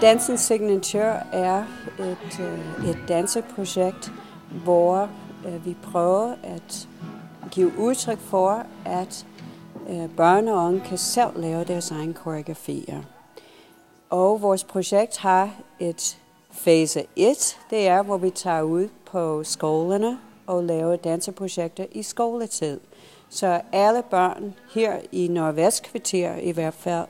Dansen Signature er et, øh, et danseprojekt, hvor øh, vi prøver at give udtryk for, at øh, børn og unge kan selv lave deres egen koreografier. Og vores projekt har et fase 1, det er, hvor vi tager ud på skolerne og laver danseprojekter i skoletid. Så alle børn her i Nordvestkvarter i hvert fald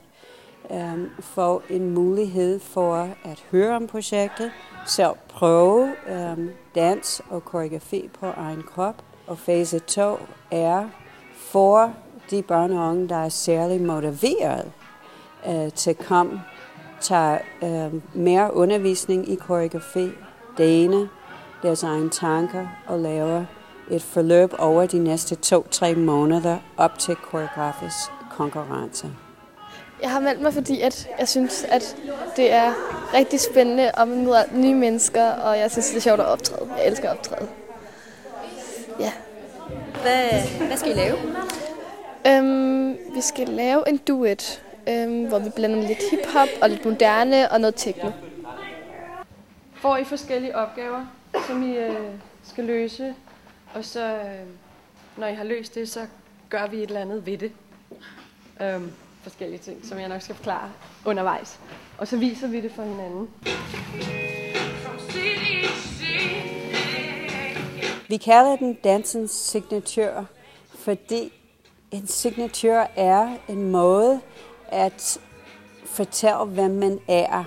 øh, få en mulighed for at høre om projektet, selv prøve øh, dans og koreografi på egen krop. Og fase 2 er for de børn og unge, der er særlig motiveret øh, til at komme, tage øhm, mere undervisning i koreografi, dele deres egne tanker og lave et forløb over de næste to-tre måneder op til koreografisk konkurrence. Jeg har meldt mig, fordi at jeg synes, at det er rigtig spændende at møde nye mennesker, og jeg synes, det er sjovt at optræde. Jeg elsker at optræde. Ja. Hvad, hvad skal I lave? Øhm, vi skal lave en duet, øhm, hvor vi blander lidt hiphop og lidt moderne og noget techno. Får I forskellige opgaver, som I øh, skal løse, og så, øh, når I har løst det, så gør vi et eller andet ved det. Øhm, forskellige ting, som jeg nok skal forklare undervejs. Og så viser vi det for hinanden. Vi kalder den dansens signatur, fordi en signatur er en måde at fortælle, hvem man er.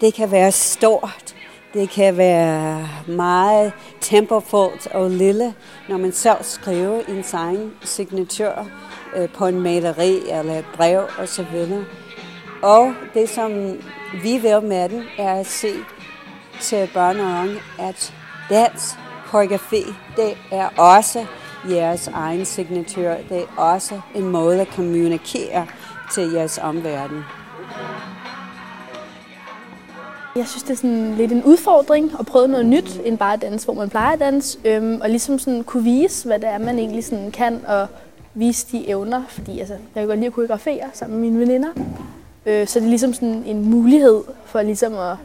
Det kan være stort, det kan være meget tempofuldt og lille, når man selv skriver en egen signatur øh, på en maleri eller et brev osv. Og det, som vi vil med den, er at se til børn og unge, at dans, koreografi, det er også jeres egen signatur. Det er også en måde at kommunikere til jeres omverden. Jeg synes, det er sådan lidt en udfordring at prøve noget nyt, end bare at danse, hvor man plejer at danse. Øhm, og ligesom sådan kunne vise, hvad det er, man egentlig sådan kan, og vise de evner. Fordi altså, jeg kan godt lide at koreografere sammen med mine veninder. Øh, så det er ligesom sådan en mulighed for ligesom at,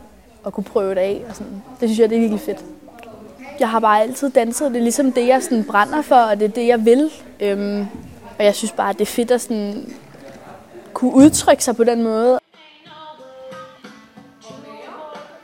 at kunne prøve det af. Og sådan. Det synes jeg, det er virkelig fedt. Jeg har bare altid danset, det er ligesom det, jeg sådan brænder for, og det er det, jeg vil. Øhm, og jeg synes bare, det er fedt at sådan kunne udtrykke sig på den måde.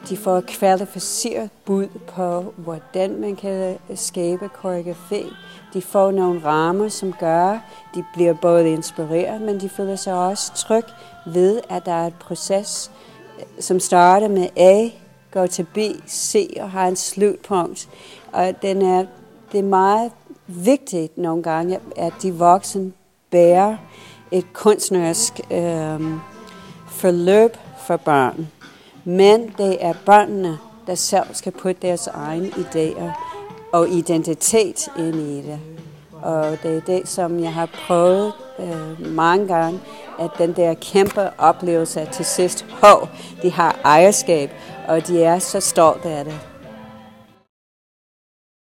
De får kvalificeret bud på, hvordan man kan skabe koreografi. De får nogle rammer, som gør, de bliver både inspireret, men de føler sig også tryg ved, at der er et proces, øh, som starter med A, går til B, C og har en slutpunkt. Og den er, det er meget vigtigt nogle gange, at de voksne bærer et kunstnerisk øh, forløb for børn. Men det er børnene, der selv skal putte deres egne idéer og identitet ind i det. Og det er det, som jeg har prøvet øh, mange gange, at den der kæmpe oplevelse til sidst, hov, de har ejerskab, og de er så stolte af det.